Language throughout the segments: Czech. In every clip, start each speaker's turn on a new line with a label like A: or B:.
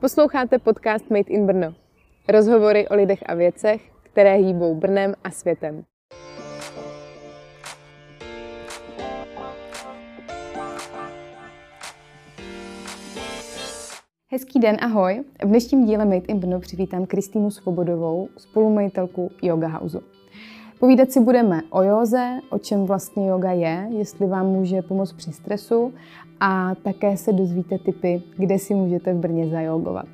A: Posloucháte podcast Made in Brno. Rozhovory o lidech a věcech, které hýbou Brnem a světem. Hezký den, ahoj. V dnešním díle Made in Brno přivítám Kristýnu Svobodovou, spolumajitelku Yoga Houseu. Povídat si budeme o józe, o čem vlastně yoga je, jestli vám může pomoct při stresu a také se dozvíte tipy, kde si můžete v Brně zajogovat.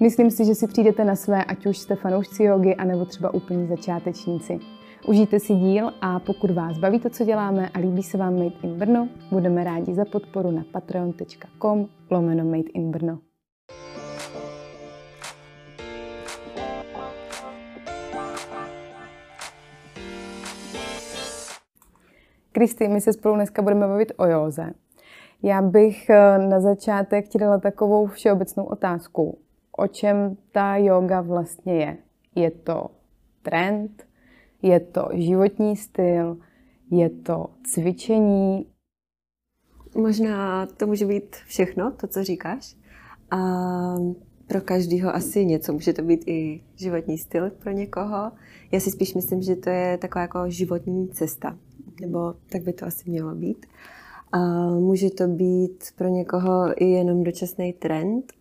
A: Myslím si, že si přijdete na své, ať už jste fanoušci jogy, anebo třeba úplní začátečníci. Užijte si díl a pokud vás baví to, co děláme a líbí se vám Made in Brno, budeme rádi za podporu na patreon.com lomeno Made in Brno. Kristý, my se spolu dneska budeme bavit o józe. Já bych eh, na začátek ti dala takovou všeobecnou otázku. O čem ta yoga vlastně je? Je to trend? Je to životní styl? Je to cvičení?
B: Možná to může být všechno, to, co říkáš. A pro každého asi něco. Může to být i životní styl pro někoho. Já si spíš myslím, že to je taková jako životní cesta. Nebo tak by to asi mělo být. A může to být pro někoho i jenom dočasný trend.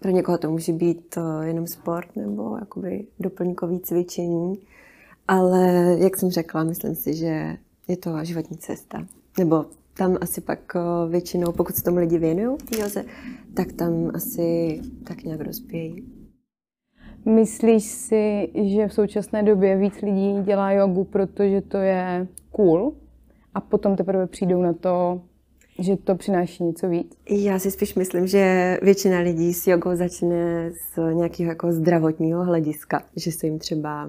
B: Pro někoho to může být eh, jenom sport nebo jakoby doplňkový cvičení. Ale jak jsem řekla, myslím si, že je to životní cesta. Nebo tam asi pak eh, většinou, pokud se tomu lidi věnují, tak tam asi tak nějak rozpějí.
A: Myslíš si, že v současné době víc lidí dělá jogu, protože to je cool a potom teprve přijdou na to, že to přináší něco víc?
B: Já si spíš myslím, že většina lidí s jogou začne z nějakého jako zdravotního hlediska, že se jim třeba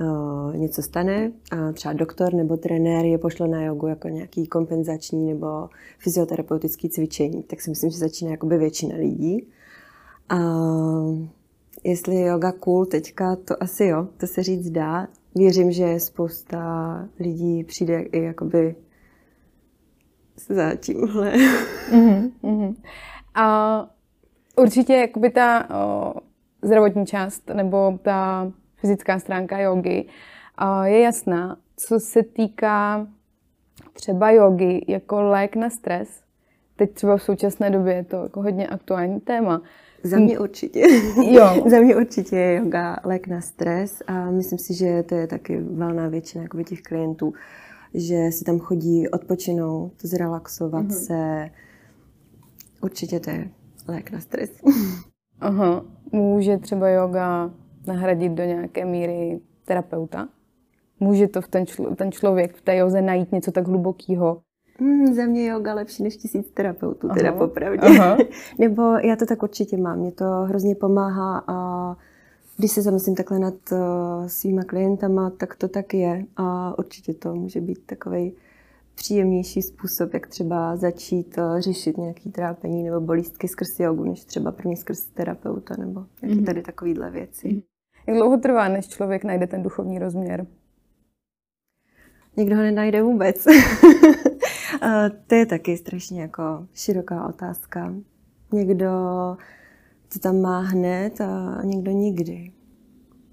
B: uh, něco stane a třeba doktor nebo trenér je pošle na jogu jako nějaký kompenzační nebo fyzioterapeutický cvičení, tak si myslím, že začíná jakoby většina lidí. A jestli je yoga cool teďka, to asi jo, to se říct dá. Věřím, že spousta lidí přijde i jakoby za tímhle. Mm-hmm,
A: mm-hmm. A určitě jakoby ta o, zdravotní část nebo ta fyzická stránka jogy je jasná. Co se týká třeba jogy jako lék na stres, teď třeba v současné době je to jako hodně aktuální téma.
B: Za mě určitě. Jo. Za mě určitě je yoga lék na stres a myslím si, že to je taky valná většina těch klientů, že si tam chodí odpočinout, zrelaxovat uh-huh. se. Určitě to je lék na stres.
A: Aha. Může třeba yoga nahradit do nějaké míry terapeuta? Může to v ten, člo, ten člověk v té joze najít něco tak hlubokého?
B: Mm, za mě yoga lepší než tisíc terapeutů, Aha. teda popravdě. Aha. Nebo já to tak určitě mám, mě to hrozně pomáhá a když se zamyslím takhle nad uh, svýma klientama, tak to tak je a určitě to může být takový příjemnější způsob, jak třeba začít uh, řešit nějaký trápení nebo bolístky skrz jogu, než třeba první skrz terapeuta nebo jaký mm-hmm. tady takovýhle věci. Mm-hmm.
A: Jak dlouho trvá, než člověk najde ten duchovní rozměr?
B: Někdo ho nenajde vůbec. to je taky strašně jako široká otázka. Někdo to tam má hned a někdo nikdy.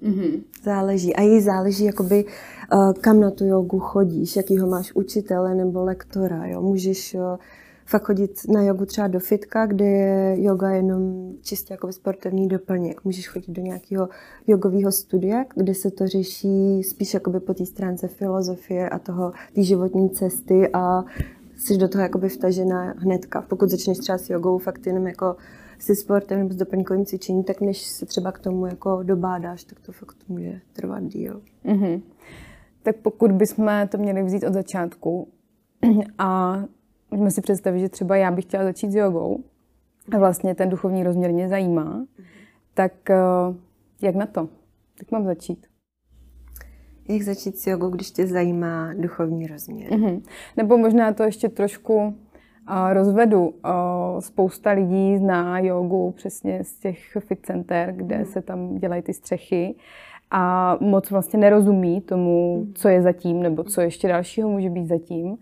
B: Mm-hmm. Záleží. A jí záleží, jakoby, kam na tu jogu chodíš, jakýho máš učitele nebo lektora. Jo? Můžeš fakt chodit na jogu třeba do fitka, kde je yoga jenom čistě jako sportovní doplněk. Můžeš chodit do nějakého jogového studia, kde se to řeší spíš jakoby po té stránce filozofie a toho, té životní cesty a jsi do toho jakoby vtažená hnedka. Pokud začneš třeba s jogou fakt jenom jako se sportem nebo s doplňkovým cvičením, tak než se třeba k tomu jako dobádáš, tak to fakt může trvat díl. Mm-hmm.
A: Tak pokud bychom to měli vzít od začátku a Můžeme si představit, že třeba já bych chtěla začít s jogou a vlastně ten duchovní rozměr mě zajímá, tak eh, jak na to? Jak mám začít?
B: Jak začít s jogou, když tě zajímá duchovní rozměr?
A: Mm-hmm. Nebo možná to ještě trošku uh, rozvedu. Uh, spousta lidí zná jogu přesně z těch fit center, kde mm. se tam dělají ty střechy a moc vlastně nerozumí tomu, co je zatím, nebo co ještě dalšího může být zatím.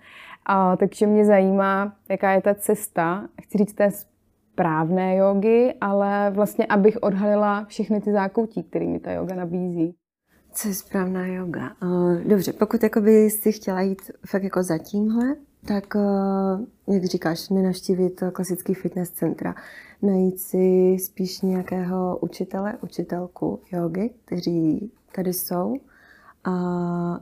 A: A, takže mě zajímá, jaká je ta cesta, chci říct té správné jogy, ale vlastně abych odhalila všechny ty zákoutí, kterými ta yoga nabízí.
B: Co je správná yoga? Dobře, pokud jakoby si chtěla jít fakt jako za tímhle, tak jak říkáš, nenavštívit klasický fitness centra, najít si spíš nějakého učitele, učitelku jogy, kteří tady jsou a,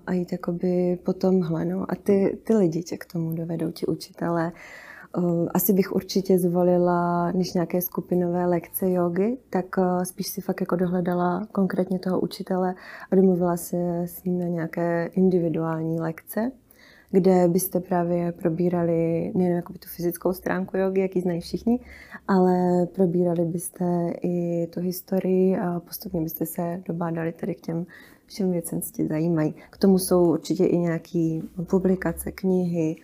B: a jít jakoby po tomhle. No. A ty, ty lidi tě k tomu dovedou, ti učitele. Asi bych určitě zvolila, než nějaké skupinové lekce jogy, tak spíš si fakt jako dohledala konkrétně toho učitele a domluvila se s ním na nějaké individuální lekce kde byste právě probírali nejen jako tu fyzickou stránku jogy, jak ji znají všichni, ale probírali byste i tu historii a postupně byste se dobádali tady k těm všem věcem, co tě zajímají. K tomu jsou určitě i nějaké publikace, knihy,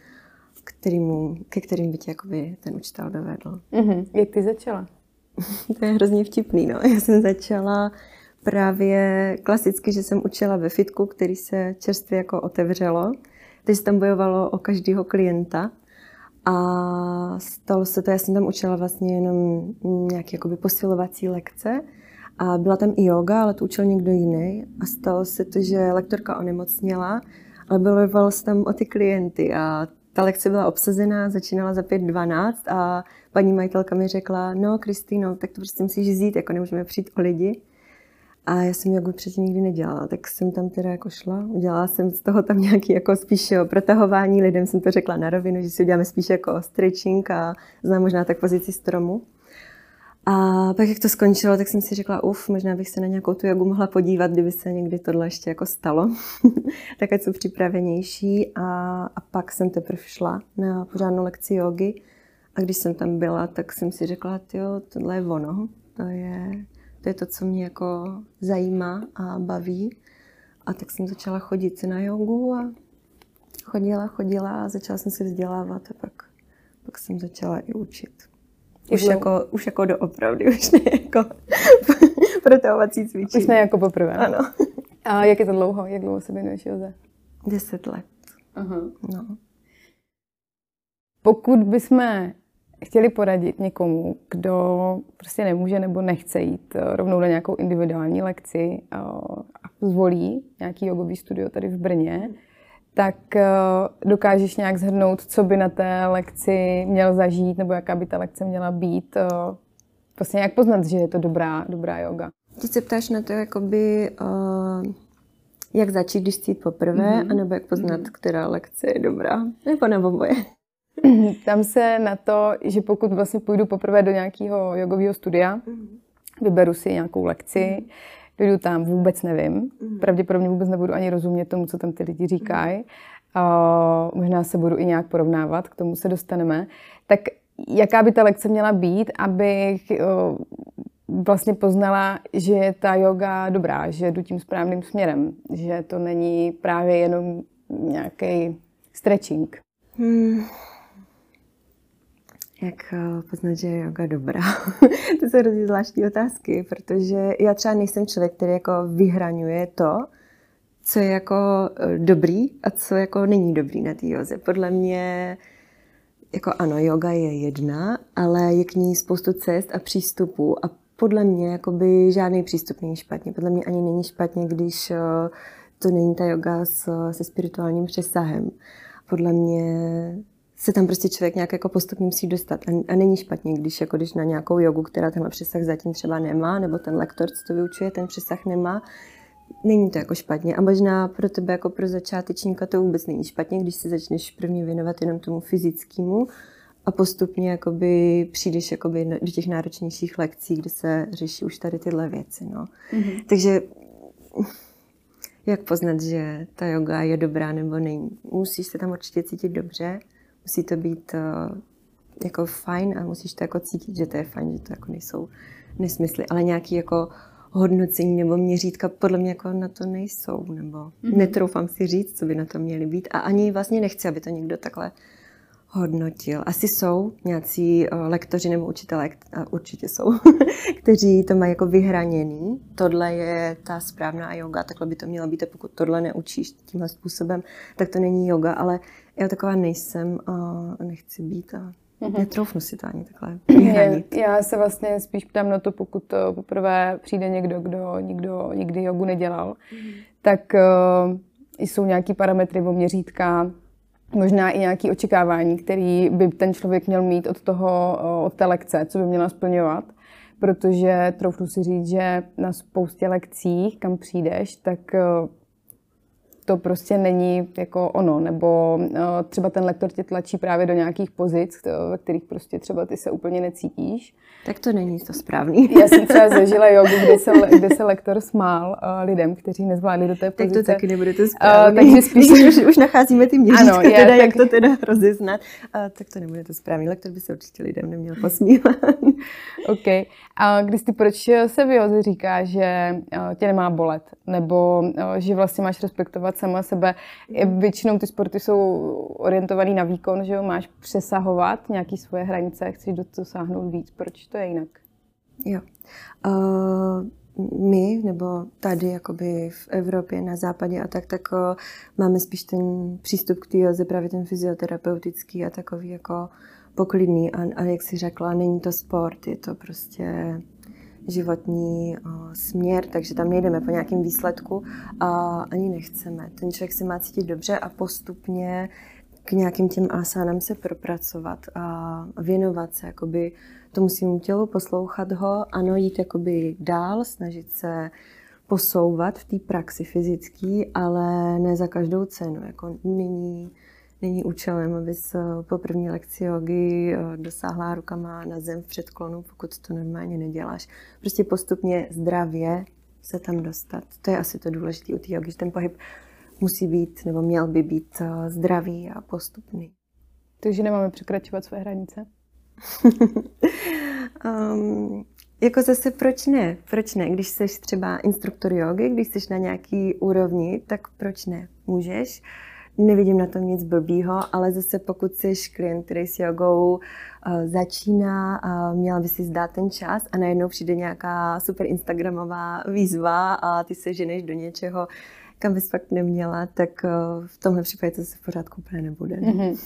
B: kterýmu, ke kterým by tě jakoby ten učitel dovedl.
A: Mm-hmm. Jak ty začala?
B: to je hrozně vtipný. No. Já jsem začala právě klasicky, že jsem učila ve fitku, který se čerstvě jako otevřelo. Teď se tam bojovalo o každého klienta. A stalo se to, já jsem tam učila vlastně jenom nějaké jakoby posilovací lekce. A byla tam i yoga, ale to učil někdo jiný. A stalo se to, že lektorka onemocněla, ale bojovalo se tam o ty klienty. A ta lekce byla obsazená, začínala za 5.12 a paní majitelka mi řekla, no Kristýno, tak to prostě musíš vzít, jako nemůžeme přijít o lidi. A já jsem jogu předtím nikdy nedělala, tak jsem tam teda jako šla. Udělala jsem z toho tam nějaký jako spíš jo, protahování. Lidem jsem to řekla na rovinu, že si uděláme spíš jako stretching a znám možná tak pozici stromu. A pak, jak to skončilo, tak jsem si řekla, uf, možná bych se na nějakou tu jogu mohla podívat, kdyby se někdy tohle ještě jako stalo. tak ať jsou připravenější. A, a pak jsem teprve šla na pořádnou lekci jogy. A když jsem tam byla, tak jsem si řekla, jo, tohle je ono. To je, to je to, co mě jako zajímá a baví. A tak jsem začala chodit na jogu a chodila, chodila a začala jsem se vzdělávat a pak, pak jsem začala i učit. Už jako, už jako doopravdy, už ne jako protahovací cvičení.
A: Už ne jako poprvé.
B: Ano.
A: A jak je to dlouho? Jak dlouho se věnuješ joze?
B: Deset let.
A: Aha.
B: No.
A: Pokud bychom chtěli poradit někomu, kdo prostě nemůže nebo nechce jít eh, rovnou na nějakou individuální lekci eh, a zvolí nějaký jogový studio tady v Brně, tak eh, dokážeš nějak zhrnout, co by na té lekci měl zažít, nebo jaká by ta lekce měla být. Vlastně jak poznat, že je to dobrá, dobrá yoga.
B: Ty se ptáš na to, jakoby, uh, jak začít, když jít poprvé, mm-hmm. anebo jak poznat, mm-hmm. která lekce je dobrá, nebo na oboje.
A: Tam se na to, že pokud vlastně půjdu poprvé do nějakého jogového studia, mm-hmm. vyberu si nějakou lekci, mm-hmm. Dojdu tam, vůbec nevím. Mm-hmm. Pravděpodobně vůbec nebudu ani rozumět tomu, co tam ty lidi říkají. Mm-hmm. Uh, možná se budu i nějak porovnávat, k tomu se dostaneme. Tak jaká by ta lekce měla být, abych uh, vlastně poznala, že je ta yoga dobrá, že jdu tím správným směrem, že to není právě jenom nějaký stretching. Hmm
B: jak eh, poznat, že je yoga dobrá? to jsou hrozně zvláštní otázky, protože já třeba nejsem člověk, který jako vyhraňuje to, co je jako eh, dobrý a co jako není dobrý na té joze. Podle mě jako ano, yoga je jedna, ale je k ní spoustu cest a přístupů a podle mě jakoby žádný přístup není špatně. Podle mě ani není špatně, když eh, to není ta yoga se spirituálním přesahem. Podle mě se tam prostě člověk nějak jako postupně musí dostat. A, a není špatně, když jako když na nějakou jogu, která tenhle přesah zatím třeba nemá, nebo ten lektor, co to vyučuje, ten přesah nemá, není to jako špatně. A možná pro tebe jako pro začátečníka to vůbec není špatně, když se začneš prvně věnovat jenom tomu fyzickému a postupně jakoby přijdeš jakoby do těch náročnějších lekcí, kde se řeší už tady tyhle věci. No. Mm-hmm. Takže jak poznat, že ta yoga je dobrá nebo není? Musíš se tam určitě cítit dobře, musí to být uh, jako fajn a musíš to jako cítit, že to je fajn, že to jako nejsou nesmysly, ale nějaký jako hodnocení nebo měřítka podle mě jako na to nejsou, nebo mm-hmm. netroufám si říct, co by na to měly být a ani vlastně nechci, aby to někdo takhle hodnotil. Asi jsou nějací uh, lektoři nebo učitelé, a určitě jsou, kteří to mají jako vyhraněný. Tohle je ta správná yoga, takhle by to mělo být a pokud tohle neučíš tímhle způsobem, tak to není yoga, ale já taková nejsem a nechci být. A... Mm-hmm. Netroufnu si to ani takhle
A: vyhranit. Já se vlastně spíš ptám na to, pokud poprvé přijde někdo, kdo nikdo nikdy jogu nedělal, mm-hmm. tak uh, jsou nějaký parametry o měřítka, možná i nějaké očekávání, který by ten člověk měl mít od toho, od té lekce, co by měla splňovat. Protože troufnu si říct, že na spoustě lekcích, kam přijdeš, tak to prostě není jako ono, nebo uh, třeba ten lektor tě tlačí právě do nějakých pozic, ve kterých prostě třeba ty se úplně necítíš.
B: Tak to není to správný.
A: Já jsem třeba zažila jogu, kde se, kde se lektor smál uh, lidem, kteří nezvládli do té pozice.
B: Tak to taky nebude to správný. Uh, takže spíš už, už nacházíme ty měřítka, ano, je, teda, tak... jak to teda rozeznat, uh, tak to nebude to správný. Lektor by se určitě lidem neměl posmívat.
A: OK. A když ty proč se v říká, že tě nemá bolet, nebo že vlastně máš respektovat sama sebe. Většinou ty sporty jsou orientované na výkon, že jo, máš přesahovat nějaké svoje hranice, chceš dosáhnout víc. Proč to je jinak?
B: Jo. Uh, my, nebo tady jakoby v Evropě, na západě a tak, tak uh, máme spíš ten přístup k té joze, právě ten fyzioterapeutický a takový jako poklidný. A, a jak si řekla, není to sport, je to prostě životní směr, takže tam nejdeme po nějakém výsledku a ani nechceme. Ten člověk se má cítit dobře a postupně k nějakým těm asánám se propracovat a věnovat se jakoby tomu svému tělu, poslouchat ho, ano, jít jakoby dál, snažit se posouvat v té praxi fyzické, ale ne za každou cenu. Jako není není účelem, abys po první lekci jogy eh, dosáhla rukama na zem v předklonu, pokud to normálně neděláš. Prostě postupně zdravě se tam dostat. To je asi to důležité u té jogy, že ten pohyb musí být, nebo měl by být eh, zdravý a postupný.
A: Takže nemáme překračovat své hranice?
B: um, jako zase proč ne? Proč ne? Když jsi třeba instruktor jogy, když jsi na nějaký úrovni, tak proč ne? Můžeš. Uh, nevidím na tom nic blbýho, ale zase pokud jsi klient, který s jogou uh, začíná a měla by si zdát ten čas a najednou přijde nějaká super instagramová výzva a ty se ženeš do něčeho, kam bys fakt neměla, tak uh, v tomhle případě to se v pořádku úplně nebude. Mm-hmm.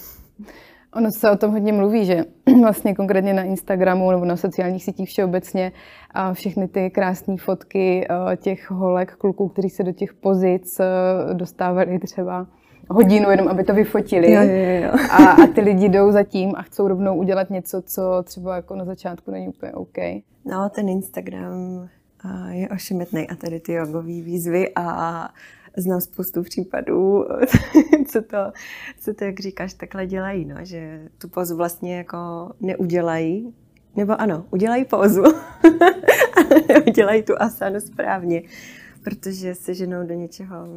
A: Ono se o tom hodně mluví, že vlastně konkrétně na Instagramu nebo na sociálních sítích všeobecně a všechny ty krásné fotky těch holek, kluků, kteří se do těch pozic dostávali třeba hodinu, jenom aby to vyfotili.
B: Jo, jo, jo.
A: A, a ty lidi jdou za tím a chcou rovnou udělat něco, co třeba jako na začátku není úplně OK.
B: No, ten Instagram je ošemetný a tady ty jogové výzvy a znám spoustu případů, co to, co to, jak říkáš, takhle dělají, no, že tu pozu vlastně jako neudělají, nebo ano, udělají pózu, ale neudělají tu asanu správně, protože se ženou do něčeho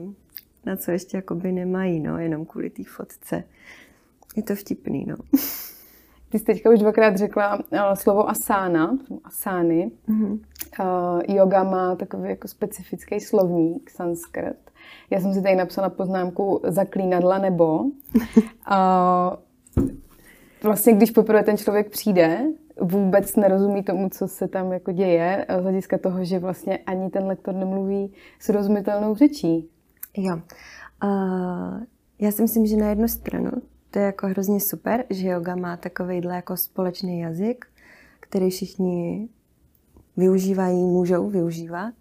B: na co ještě jakoby nemají, no, jenom kvůli té fotce. Je to vtipný, no.
A: Ty jsi teďka už dvakrát řekla uh, slovo asána, asány. Mm-hmm. Uh, yoga má takový jako specifický slovník, sanskrt. Já jsem si tady napsala poznámku zaklínadla nebo. uh, vlastně, když poprvé ten člověk přijde, vůbec nerozumí tomu, co se tam jako děje, z hlediska toho, že vlastně ani ten lektor nemluví srozumitelnou řečí.
B: Jo. Uh, já si myslím, že na jednu stranu to je jako hrozně super, že yoga má takovýhle jako společný jazyk, který všichni využívají, můžou využívat,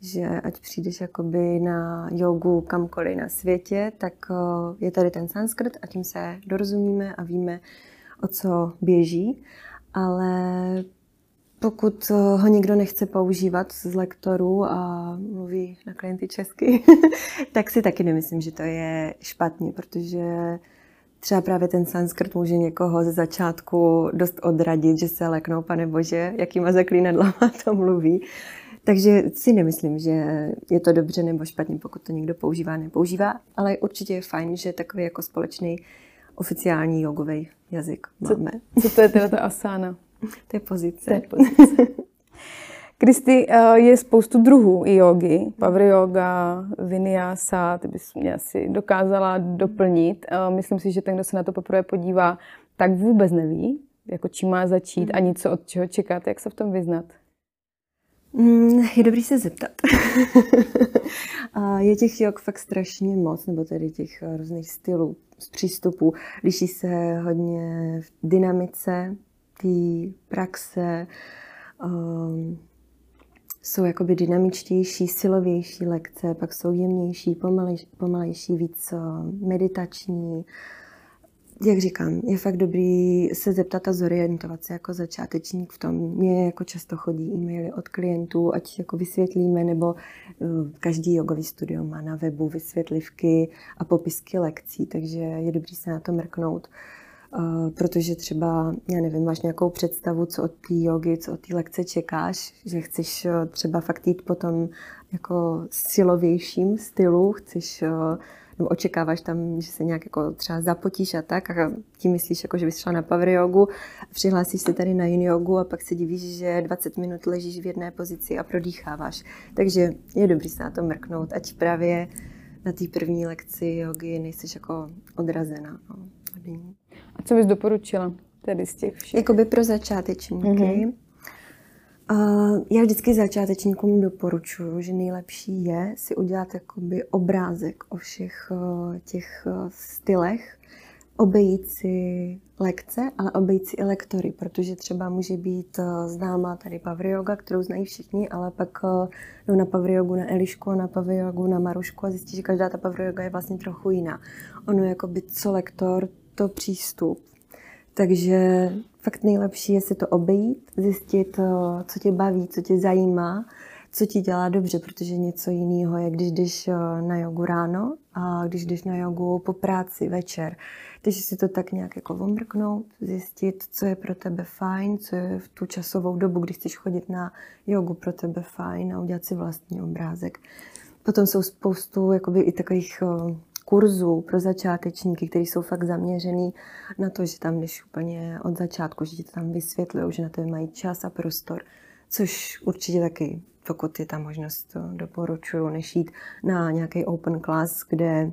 B: že ať přijdeš jakoby na jogu kamkoliv na světě, tak je tady ten sanskrt a tím se dorozumíme a víme, o co běží. Ale pokud eh, ho někdo nechce používat z lektorů a mluví na klienty česky, tak si taky nemyslím, že to je špatně, protože třeba právě ten sanskrt může někoho ze začátku dost odradit, že se leknou, pane bože, jakýma zaklínadlama to mluví. Takže si nemyslím, že je to dobře nebo špatně, pokud to někdo používá, nepoužívá, ale určitě je fajn, že takový jako společný oficiální jogový jazyk máme.
A: Co, co to je teda ta asána?
B: To je pozice.
A: To je pozice. Kristy, eh, je spoustu druhů i jogy, power yoga, vinyasa, ty bys mě asi dokázala doplnit. Eh, myslím si, že ten, kdo se na to poprvé podívá, tak vůbec neví, jako čím má začít, mm. ani co od čeho čekat, jak se v tom vyznat.
B: Mm, je dobrý se zeptat. je těch jog fakt strašně moc, nebo tedy těch různých stylů. z přístupu. Liší se hodně v dynamice té praxe, um, jsou jakoby dynamičtější, silovější lekce, pak jsou jemnější, pomalejší, pomalejší víc eh, meditační. Jak říkám, je fakt dobrý se zeptat a zorientovat se jako začátečník v tom. Mně jako často chodí e-maily od klientů, ať jako vysvětlíme, nebo eh, každý jogový studio má na webu vysvětlivky a popisky lekcí, takže je dobrý se na to mrknout. Uh, protože třeba, já nevím, máš nějakou představu, co od té jogy, co od té lekce čekáš, že chceš eh, třeba fakt jít po tom jako silovějším stylu, chceš eh, nebo očekáváš tam, že se nějak jako třeba zapotíš a tak a tím myslíš, jako, že bys šla na power jogu, přihlásíš se tady na yin jogu a pak se divíš, že 20 minut ležíš v jedné pozici a prodýcháváš. Takže je dobrý se na to mrknout, ať právě na té první lekci jogy nejsi jako odrazená. No,
A: a co bys doporučila tedy z těch všech?
B: Jakoby pro začátečníky. Mm-hmm. Uh, já vždycky začátečníkům doporučuji, že nejlepší je si udělat jakoby obrázek o všech uh, těch uh, stylech, obejít si lekce, ale obejít si i lektory, protože třeba může být známá tady Power Yoga, kterou znají všichni, ale pak jdou na Power Yogu, na Elišku, na Power Yogu, na Marušku a zjistí, že každá ta Power Yoga je vlastně trochu jiná. Ono jakoby co lektor, to přístup. Takže fakt nejlepší je si to obejít, zjistit, eh, co tě baví, co tě zajímá, co ti dělá dobře, protože něco jiného je, když jdeš eh, na jogu ráno a když jdeš na jogu po práci večer. Takže si to tak nějak jako omrknout, zjistit, co je pro tebe fajn, co je v tu časovou dobu, když chceš chodit na jogu pro tebe fajn a udělat si vlastní obrázek. Potom jsou spoustu jakoby, i takových eh, kurzů pro začátečníky, které jsou fakt zaměřený na to, že tam jdeš úplně od začátku, že ti to tam vysvětlují, že na to mají čas a prostor, což určitě taky, pokud je ta možnost, to doporučuju, než jít na nějaký open class, kde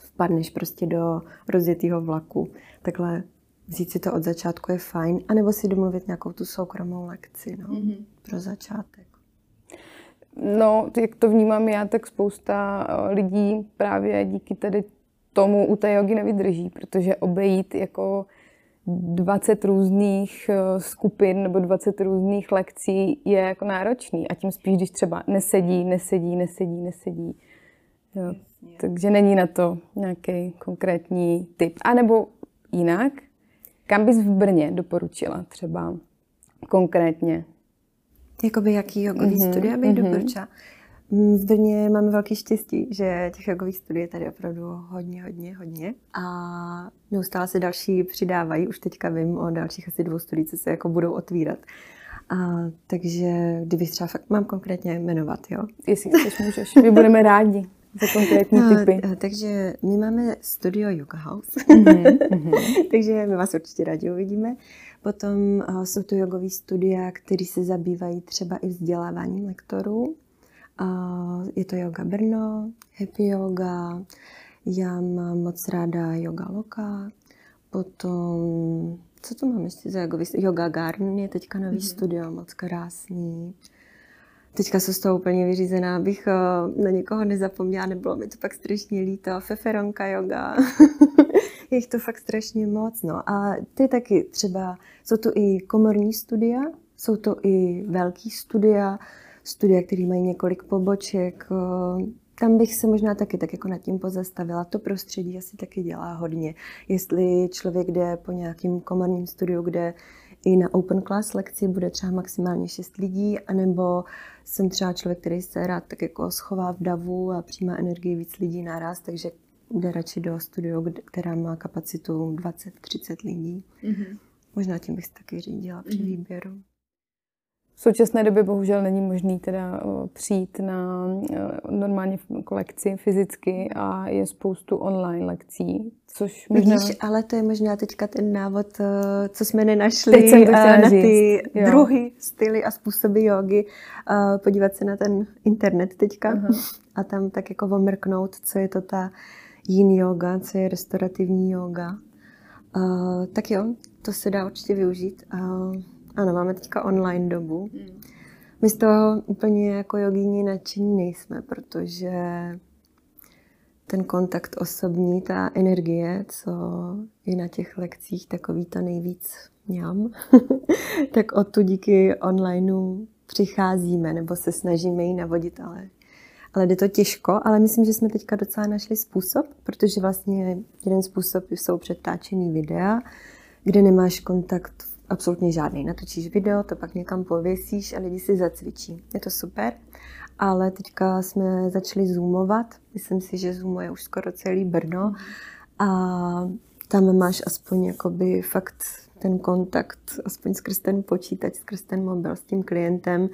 B: vpadneš prostě do rozjetého vlaku. Takhle vzít si to od začátku je fajn, anebo si domluvit nějakou tu soukromou lekci no, mm-hmm. pro začátek.
A: No, jak to vnímám já, tak spousta eh, lidí právě díky tedy tomu u té jogy nevydrží, protože obejít jako 20 různých eh, skupin nebo 20 různých lekcí je jako náročný. A tím spíš, když třeba nesedí, nesedí, nesedí, nesedí. Jo. Takže není na to nějaký konkrétní typ. A nebo jinak, kam bys v Brně doporučila třeba konkrétně?
B: Jakoby jaký jogový mm-hmm, studia bych mm-hmm. doporučila? V Brně máme velký štěstí, že těch jogových studií je tady opravdu hodně, hodně, hodně. A neustále se další přidávají. Už teďka vím o dalších asi dvou studií, co se jako budou otvírat. A, takže kdybych třeba fakt mám konkrétně jmenovat, jo?
A: Jestli chceš, můžeš. My budeme rádi za konkrétní no, typy.
B: A, takže my máme studio Yoga House, mm-hmm. takže my vás určitě rádi uvidíme. Potom uh, jsou to jogové studia, které se zabývají třeba i vzděláváním lektorů. Je to Yoga Brno, Happy Yoga, já mám moc ráda Yoga Loka, potom, co tu mám ještě za jogový Yoga Garden je teďka nový mm-hmm. studio, moc krásný. Teďka jsem z toho úplně vyřízená, abych uh, na někoho nezapomněla, nebylo mi to pak strašně líto. Feferonka yoga. je jich to fakt strašně moc. No. A ty taky třeba, jsou to i komorní studia, jsou to i velký studia, studia, které mají několik poboček. Tam bych se možná taky tak jako nad tím pozastavila. To prostředí asi taky dělá hodně. Jestli člověk jde po nějakým komorním studiu, kde i na open class lekci bude třeba maximálně 6 lidí, anebo jsem třeba člověk, který se rád tak jako schová v davu a přijímá energii víc lidí naraz, takže jde radši do studio, která má kapacitu 20-30 lidí. Mm-hmm. Možná tím bych se taky řídila při mm-hmm. výběru.
A: V současné době bohužel není možný teda přijít na normálně kolekci fyzicky a je spoustu online lekcí, což
B: možná... Vidíš, ale to je možná teďka ten návod, co jsme nenašli Teď jsem to na říct. ty jo. druhy, styly a způsoby jogy. Podívat se na ten internet teďka Aha. a tam tak jako omrknout, co je to ta yin yoga, co je restaurativní yoga. Uh, tak jo, to se dá určitě využít. Uh, ano, máme teďka online dobu. My z toho úplně jako jogíni nadšení nejsme, protože ten kontakt osobní, ta energie, co je na těch lekcích takový to nejvíc mňam, tak o tu díky onlineu přicházíme nebo se snažíme ji navodit, ale, ale jde to těžko, ale myslím, že jsme teďka docela našli způsob, protože vlastně jeden způsob jsou předtáčený videa, kde nemáš kontakt absolutně žádný. Natočíš video, to pak někam pověsíš a lidi si zacvičí. Je to super, ale teďka jsme začali zoomovat. Myslím si, že Zoom je už skoro celý Brno a tam máš aspoň jakoby fakt ten kontakt, aspoň skrz ten počítač, skrz ten mobil s tím klientem.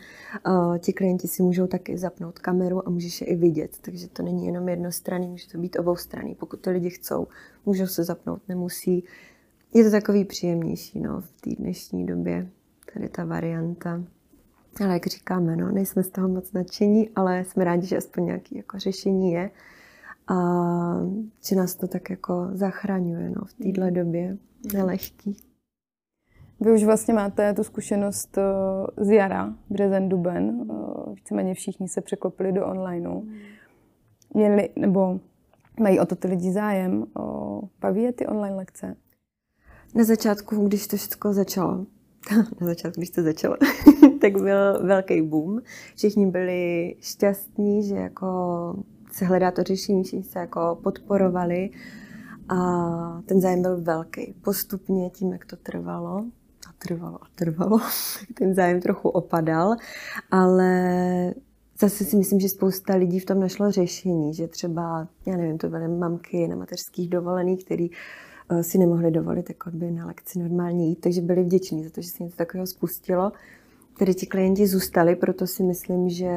B: Uh, ti klienti si můžou taky zapnout kameru a můžeš je i vidět, takže to není jenom jednostranný, může to být oboustranný. Pokud to lidi chcou, můžou se zapnout, nemusí. Je to takový příjemnější no, v té dnešní době, tady ta varianta. Ale jak říkáme, no, nejsme z toho moc nadšení, ale jsme rádi, že aspoň nějaké jako řešení je a že nás to tak jako zachraňuje no, v téhle době nelehký.
A: Vy už vlastně máte tu zkušenost eh, z jara, březen, duben. Eh, víceméně všichni se překlopili do onlineu. Měli, nebo mají o to ty lidi zájem. Baví je ty online lekce?
B: Na začátku, když to všechno začalo, na začátku, když to začalo, tak byl velký boom. Všichni byli šťastní, že jako se hledá to řešení, všichni se jako podporovali a ten zájem byl velký. Postupně tím, jak to trvalo, trvalo a trvalo, tak ten zájem trochu opadal, ale zase si myslím, že spousta lidí v tom našlo řešení, že třeba, já nevím, to byly mamky na mateřských dovolených, který Eh, si nemohli dovolit jako by na lekci normálně jít, takže byli vděční za to, že se něco takového spustilo. Tedy ti klienti zůstali, proto si myslím, že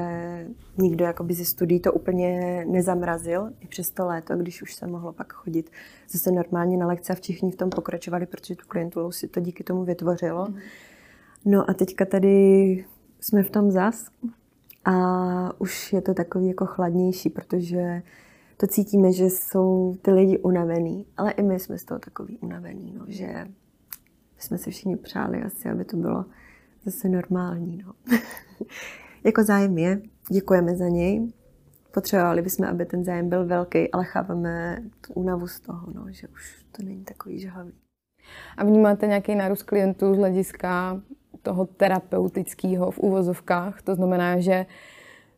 B: nikdo jakoby ze studií to úplně nezamrazil i přes to léto, když už se mohlo pak chodit zase normálně na lekce a všichni v tom pokračovali, protože tu klientulu si to díky tomu vytvořilo. Mm. No a teďka tady jsme v tom zas a už je to takový jako chladnější, protože to cítíme, že jsou ty lidi unavený, ale i my jsme z toho takový unavený, no, že jsme si všichni přáli asi, aby to bylo zase normální. No. jako zájem je, děkujeme za něj, potřebovali bychom, aby ten zájem byl velký, ale chápeme tu únavu z toho, no, že už to není takový žhavý.
A: A vnímáte nějaký nárůst klientů z hlediska toho terapeutického v úvozovkách? To znamená, že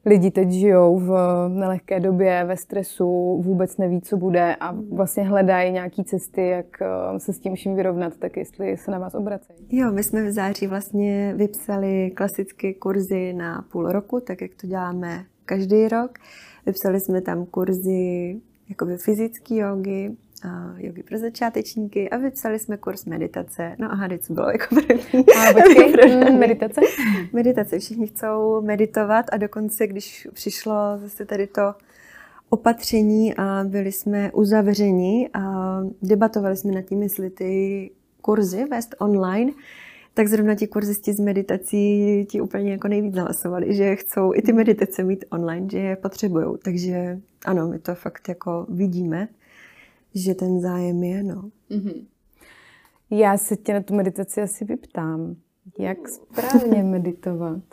A: lidi teď žijou v nelehké době, ve stresu, vůbec neví, co bude a vlastně hledají nějaké cesty, jak eh, se s tím vším vyrovnat, tak jestli se na vás obracejí.
B: Jo, my jsme v září vlastně vypsali klasické kurzy na půl roku, tak jak to děláme každý rok. Vypsali jsme tam kurzy jakoby fyzické jogy, jogi pro začátečníky a vypsali jsme kurz meditace. No a co bylo jako první?
A: A počkej, mm, meditace?
B: meditace. Všichni chcou meditovat a dokonce, když přišlo zase tady to opatření a byli jsme uzavřeni a debatovali jsme nad tím, jestli ty kurzy vést online, tak zrovna ti kurzisti z meditací ti úplně jako nejvíc hlasovali, že chcou i ty meditace mít online, že je potřebují. Takže ano, my to fakt jako vidíme že ten zájem je, no. Mm-hmm.
A: Já se tě na tu meditaci asi vyptám. Jak správně meditovat?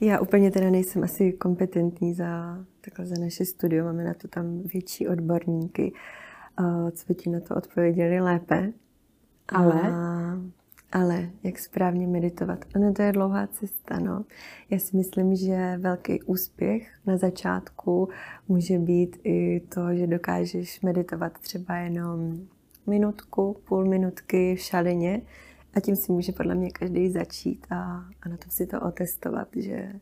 B: Já úplně teda nejsem asi kompetentní za, takhle za naše studio, máme na to tam větší odborníky, co by ti na to odpověděli lépe.
A: Ale?
B: A ale jak správně meditovat? Ono to je dlouhá cesta, no. Já si myslím, že velký úspěch na začátku může být i to, že dokážeš meditovat třeba jenom minutku, půl minutky v šalině a tím si může podle mě každý začít a, a na tom si to otestovat, že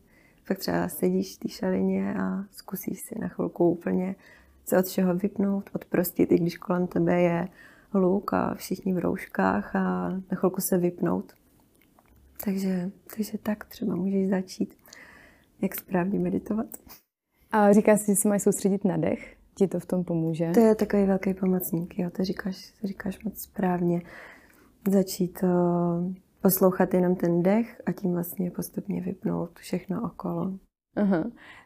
B: fakt třeba sedíš v té šalině a zkusíš si na chvilku úplně se od všeho vypnout, odprostit, i když kolem tebe je hluk a všichni v rouškách a na chvilku se vypnout. Takže, takže tak třeba můžeš začít, jak správně meditovat.
A: A říká si, že se máš soustředit na dech? Ti to v tom pomůže?
B: To je takový velký pomocník, jo, to říkáš, to říkáš moc správně. Začít uh, poslouchat jenom ten dech a tím vlastně postupně vypnout všechno okolo.
A: Aha.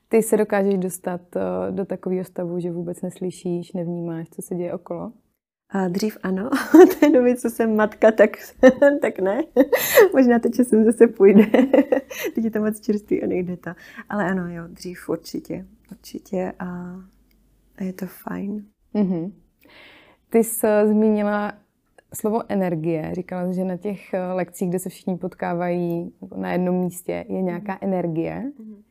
A: Ty se dokážeš dostat uh, do takového stavu, že vůbec neslyšíš, nevnímáš, co se děje okolo?
B: A dřív ano, té doby, co jsem matka, tak, tak ne. Možná teď časem zase půjde. teď je to moc čerstvý a nejde to. Ale ano, jo, dřív určitě, určitě. A, a je to fajn.
A: Mm-hmm. Ty jsi zmínila slovo energie. Říkala, že na těch eh, lekcích, kde se všichni potkávají na jednom místě, je nějaká mhm. energie. Mm-hmm.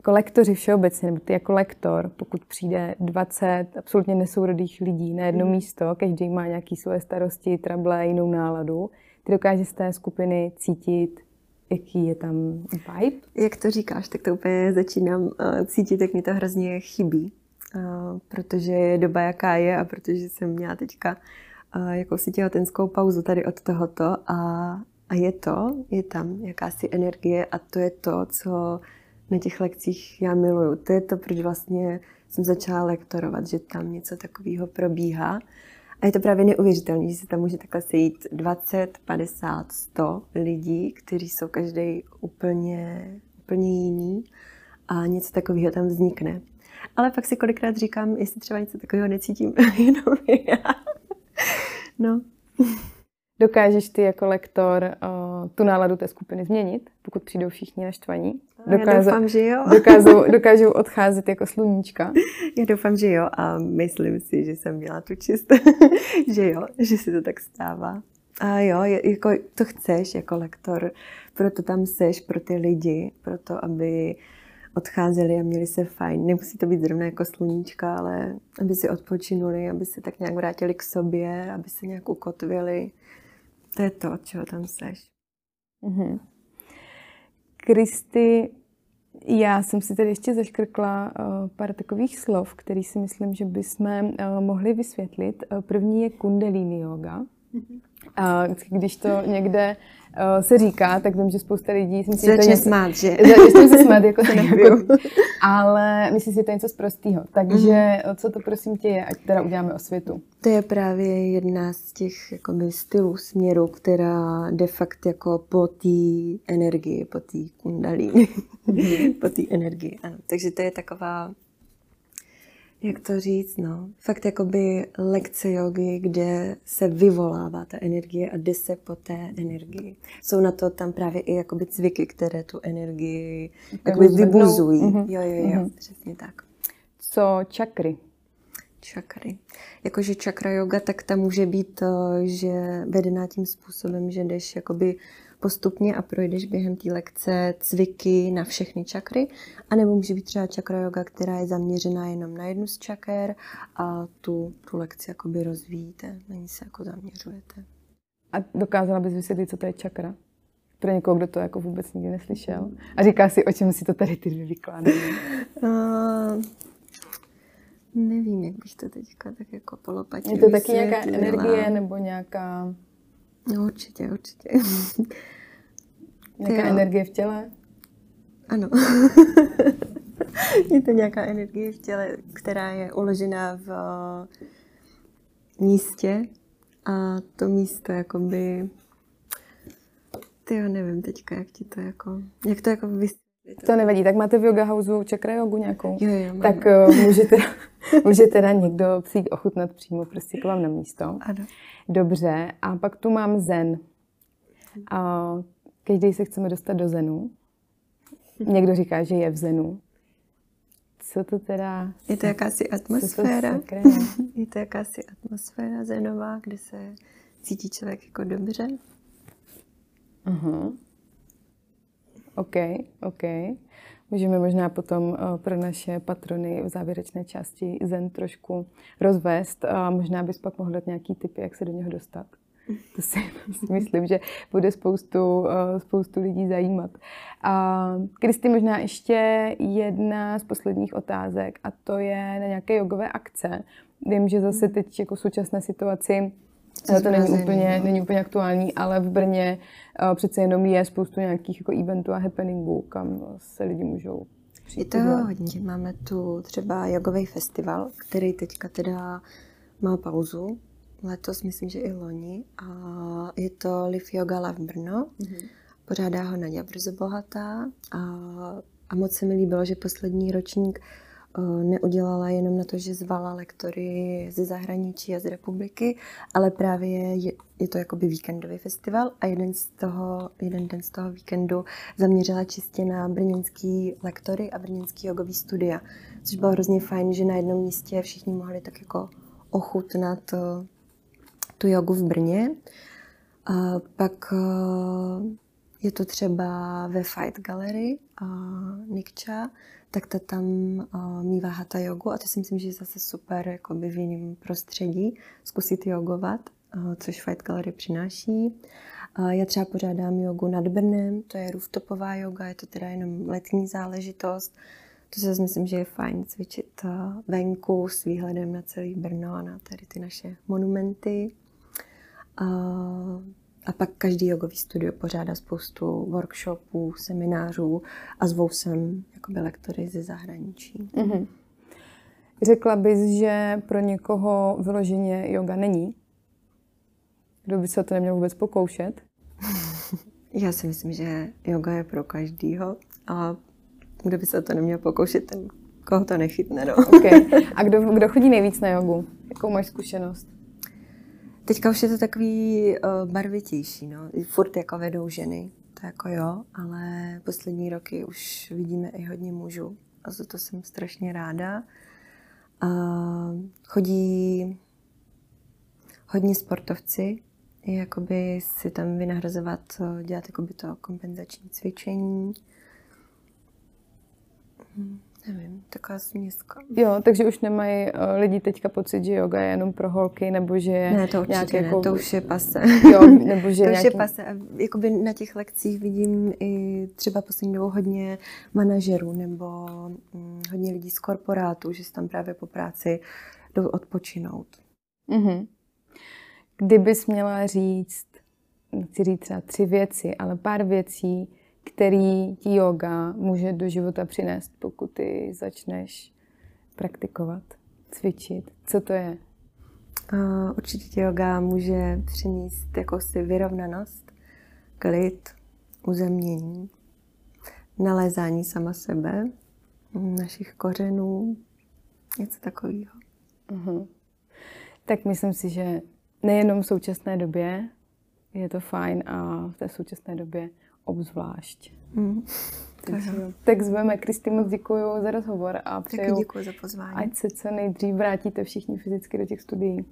A: Jako lektoři všeobecně, nebo ty jako lektor, pokud přijde 20 absolutně nesourodých lidí na jedno mm-hmm. místo, každý má nějaké svoje starosti, trable, jinou náladu, ty dokážeš z té skupiny cítit, jaký je tam vibe?
B: Jak to říkáš, tak to úplně začínám uh, cítit, jak mi to hrozně chybí. Uh, protože je doba, jaká je a protože jsem měla teďka jakousi těhotenskou pauzu tady od tohoto a, a je to, je tam jakási energie a to je to, co na těch lekcích já miluju. To je to, proč vlastně jsem začala lektorovat, že tam něco takového probíhá. A je to právě neuvěřitelné, že se tam může takhle sejít 20, 50, 100 lidí, kteří jsou každý úplně, úplně jiný a něco takového tam vznikne. Ale pak si kolikrát říkám, jestli třeba něco takového necítím jenom já. No.
A: Dokážeš ty jako lektor uh, tu náladu té skupiny změnit, pokud přijdou všichni naštvaní?
B: Dokážu, Já doufám, že jo.
A: dokážou, dokážou odcházet jako sluníčka?
B: Já doufám, že jo a myslím si, že jsem měla tu čist, že jo, že se to tak stává. A jo, jako to chceš jako lektor, proto tam seš pro ty lidi, proto aby odcházeli a měli se fajn. Nemusí to být zrovna jako sluníčka, ale aby si odpočinuli, aby se tak nějak vrátili k sobě, aby se nějak ukotvili. To je to, od čeho tam seš. Mm-hmm.
A: Kristy, já jsem si tady ještě zaškrkla uh, pár takových slov, který si myslím, že bychom uh, mohli vysvětlit. Uh, první je kundalini yoga. Mm-hmm. Uh, když to někde uh, se říká, tak vím, že spousta lidí si
B: myslí, že to něco, smát, že?
A: Začne se smát, jako to jako, ale myslím si, že to je něco z prostého. Takže mm. co to prosím tě je, ať teda uděláme o světu?
B: To je právě jedna z těch jakoby, stylů, směrů, která de facto jako po té energii, po té kundalíny, mm. po té energii, ano. Takže to je taková jak to říct, no. Fakt jakoby lekce jogy, kde se vyvolává ta energie a jde se po té energii. Jsou na to tam právě i jakoby cviky, které tu energii jakoby vybuzují. Mm-hmm. Jo, jo, jo, mm-hmm. přesně tak.
A: Co čakry?
B: Čakry. Jakože čakra yoga, tak ta může být, eh, že vedená tím způsobem, že jdeš jakoby postupně a projdeš během té lekce cviky na všechny čakry, anebo může být třeba čakra yoga, která je zaměřená jenom na jednu z čaker a tu, tu lekci jakoby rozvíjíte, na ní se jako zaměřujete.
A: A dokázala bys vysvětlit, co to je čakra? Pro někoho, kdo to jako vůbec nikdy neslyšel. A říká si, o čem si to tady ty dvě vykládají. Uh,
B: nevím, jak bych to teďka tak jako polopatě
A: Je to taky nějaká energie nebo nějaká
B: No, určitě, určitě.
A: Nějaká energie v těle?
B: Ano. je to nějaká energie v těle, která je uložená v eh, místě a to místo jakoby ty jo, nevím teďka, jak ti to jako, jak to jako vysvětlit.
A: To nevadí, tak máte v yoga houseu čakra jogu nějakou?
B: Jo, jo, mám.
A: Tak uh, můžete, může teda někdo přijít ochutnat přímo prostě k vám na místo.
B: Ano.
A: Dobře, a pak tu mám zen. A každý se chceme dostat do zenu. Někdo říká, že je v zenu. Co to teda...
B: Je to jakási atmosféra. To je to jakási atmosféra zenová, kde se cítí člověk jako dobře.
A: Uh-huh. OK, OK. Můžeme možná potom eh, pro naše patrony v závěrečné části Zen trošku rozvést a možná bys pak mohl dát nějaký tipy, jak se do něho dostat. To si myslím, že bude spoustu, eh, spoustu lidí zajímat. A Kristi, možná ještě jedna z posledních otázek a to je na nějaké jogové akce. Vím, že zase teď jako v současné situaci ale to není úplně, no. není úplně aktuální, ale v Brně uh, přece jenom je spoustu nějakých jako eventů a happeningů, kam se lidi můžou
B: přijít. Je to hodně. Máme tu třeba jogový festival, který teďka teda má pauzu. Letos myslím, že i loni. A je to Live Yoga Love Brno. Mm-hmm. Pořádá ho Nadia Brzo Bohatá. A, a moc se mi líbilo, že poslední ročník neudělala jenom na to, že zvala lektory ze zahraničí a z republiky, ale právě je, je to jakoby víkendový festival a jeden, z toho, jeden den z toho víkendu zaměřila čistě na brněnský lektory a brněnský jogový studia, což bylo hrozně fajn, že na jednom místě všichni mohli tak jako ochutnat tu jogu v Brně. A pak je to třeba ve Fight Gallery a Nikča, tak ta tam uh, mývá hatha jogu a to si myslím, že je zase super jakoby v jiném prostředí zkusit jogovat, uh, což Fight Gallery přináší. Uh, já třeba pořádám jogu nad Brnem, to je rooftopová yoga, je to teda jenom letní záležitost. To si myslím, že je fajn cvičit venku s výhledem na celý Brno a na tady ty naše monumenty. Uh, a pak každý jogový studio pořádá spoustu workshopů, seminářů a zvou sem jakoby lektory ze zahraničí. Mm-hmm.
A: Řekla bys, že pro někoho vyloženě yoga není? Kdo by se to neměl vůbec pokoušet?
B: Já si myslím, že yoga je pro každýho a kdo by se to neměl pokoušet, ten koho to nechytne. No.
A: Okay. A kdo, kdo chodí nejvíc na jogu? Jakou máš zkušenost?
B: Teďka už je to takový uh, barvitější, no. Furt jako vedou ženy, to jako jo, ale poslední roky už vidíme i hodně mužů a za to jsem strašně ráda. Uh, chodí hodně sportovci, jakoby si tam vynahrazovat, dělat jakoby to kompenzační cvičení. Hmm. Nevím, taková směska.
A: Jo, takže už nemají uh, lidi teďka pocit, že yoga je jenom pro holky, nebo že je
B: Ne, to určitě ne, jako... to už je pase.
A: Jo, nebo že
B: to nějaký... už je pase. A jakoby na těch lekcích vidím i třeba poslední dobou hodně manažerů nebo hm, hodně lidí z korporátu, že si tam právě po práci jdou odpočinout.
A: Mm-hmm. Kdybys měla říct, nechci říct třeba tři věci, ale pár věcí, který ti yoga může do života přinést, pokud ty začneš praktikovat, cvičit. Co to je?
B: Uh, určitě ti yoga může přinést jakousi vyrovnanost, klid, uzemnění, nalézání sama sebe, našich kořenů, něco takového. Uh-huh.
A: Tak myslím si, že nejenom v současné době je to fajn a v té současné době obzvlášť. Mm. Takže, tak zveme. Kristý, moc děkuji za rozhovor a přeju,
B: Taky děkuji za pozvání.
A: ať se co nejdřív vrátíte všichni fyzicky do těch studií.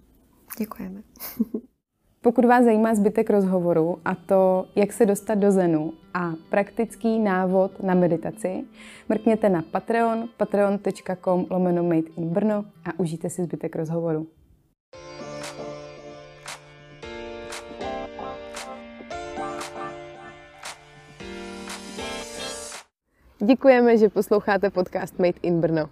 B: Děkujeme.
A: Pokud vás zajímá zbytek rozhovoru a to, jak se dostat do Zenu a praktický návod na meditaci, mrkněte na Patreon, patreon.com lomeno made in Brno a užijte si zbytek rozhovoru. Děkujeme, že posloucháte podcast Made in Brno.